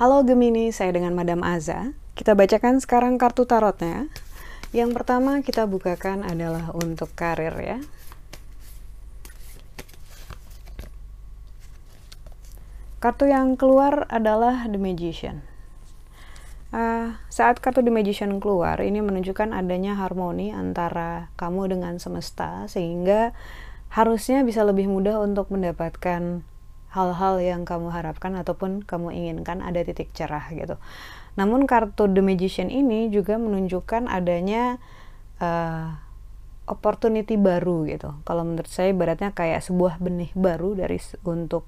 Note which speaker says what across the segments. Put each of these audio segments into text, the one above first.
Speaker 1: Halo Gemini, saya dengan Madam Aza. Kita bacakan sekarang kartu tarotnya. Yang pertama kita bukakan adalah untuk karir ya. Kartu yang keluar adalah The Magician. Uh, saat kartu The Magician keluar, ini menunjukkan adanya harmoni antara kamu dengan semesta, sehingga harusnya bisa lebih mudah untuk mendapatkan hal-hal yang kamu harapkan ataupun kamu inginkan ada titik cerah gitu. Namun kartu The Magician ini juga menunjukkan adanya uh, opportunity baru gitu. Kalau menurut saya ibaratnya kayak sebuah benih baru dari untuk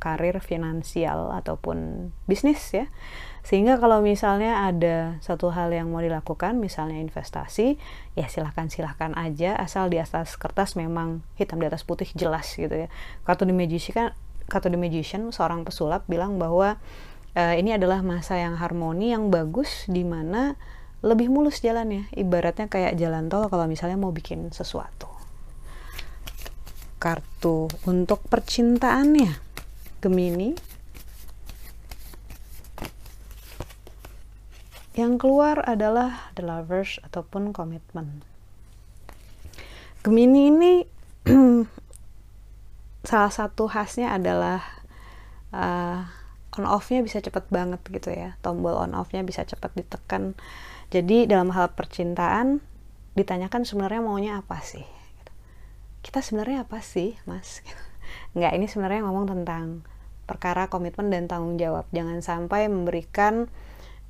Speaker 1: karir finansial ataupun bisnis ya. Sehingga kalau misalnya ada satu hal yang mau dilakukan, misalnya investasi, ya silahkan silahkan aja asal di atas kertas memang hitam di atas putih jelas gitu ya. Kartu The Magician kan Kato the Magician, seorang pesulap bilang bahwa uh, ini adalah masa yang harmoni yang bagus di mana lebih mulus jalannya. Ibaratnya kayak jalan tol kalau misalnya mau bikin sesuatu. Kartu untuk percintaannya. Gemini. Yang keluar adalah The Lovers ataupun komitmen. Gemini ini salah satu khasnya adalah uh, on off-nya bisa cepet banget gitu ya tombol on off-nya bisa cepet ditekan jadi dalam hal percintaan ditanyakan sebenarnya maunya apa sih kita sebenarnya apa sih mas nggak ini sebenarnya ngomong tentang perkara komitmen dan tanggung jawab jangan sampai memberikan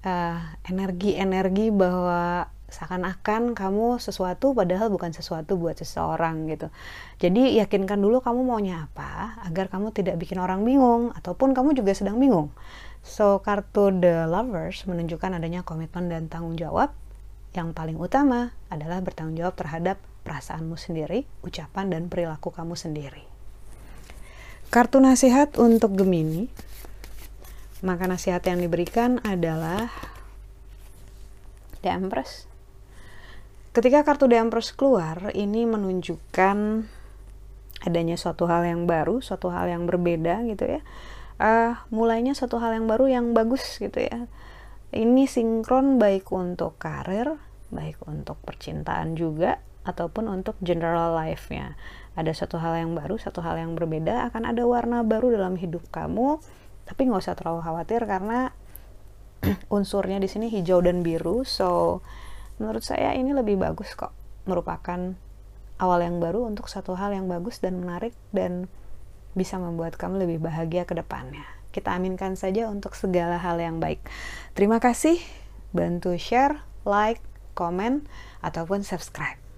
Speaker 1: uh, energi-energi bahwa seakan-akan kamu sesuatu padahal bukan sesuatu buat seseorang gitu. Jadi yakinkan dulu kamu maunya apa agar kamu tidak bikin orang bingung ataupun kamu juga sedang bingung. So kartu The Lovers menunjukkan adanya komitmen dan tanggung jawab. Yang paling utama adalah bertanggung jawab terhadap perasaanmu sendiri, ucapan dan perilaku kamu sendiri. Kartu nasihat untuk Gemini. Maka nasihat yang diberikan adalah The Empress Ketika kartu The Empress keluar, ini menunjukkan adanya suatu hal yang baru, suatu hal yang berbeda gitu ya. Uh, mulainya suatu hal yang baru yang bagus gitu ya. Ini sinkron baik untuk karir, baik untuk percintaan juga, ataupun untuk general life-nya. Ada suatu hal yang baru, satu hal yang berbeda, akan ada warna baru dalam hidup kamu, tapi nggak usah terlalu khawatir karena unsurnya di sini hijau dan biru, so menurut saya ini lebih bagus kok merupakan awal yang baru untuk satu hal yang bagus dan menarik dan bisa membuat kamu lebih bahagia ke depannya. Kita aminkan saja untuk segala hal yang baik. Terima kasih, bantu share, like, komen, ataupun subscribe.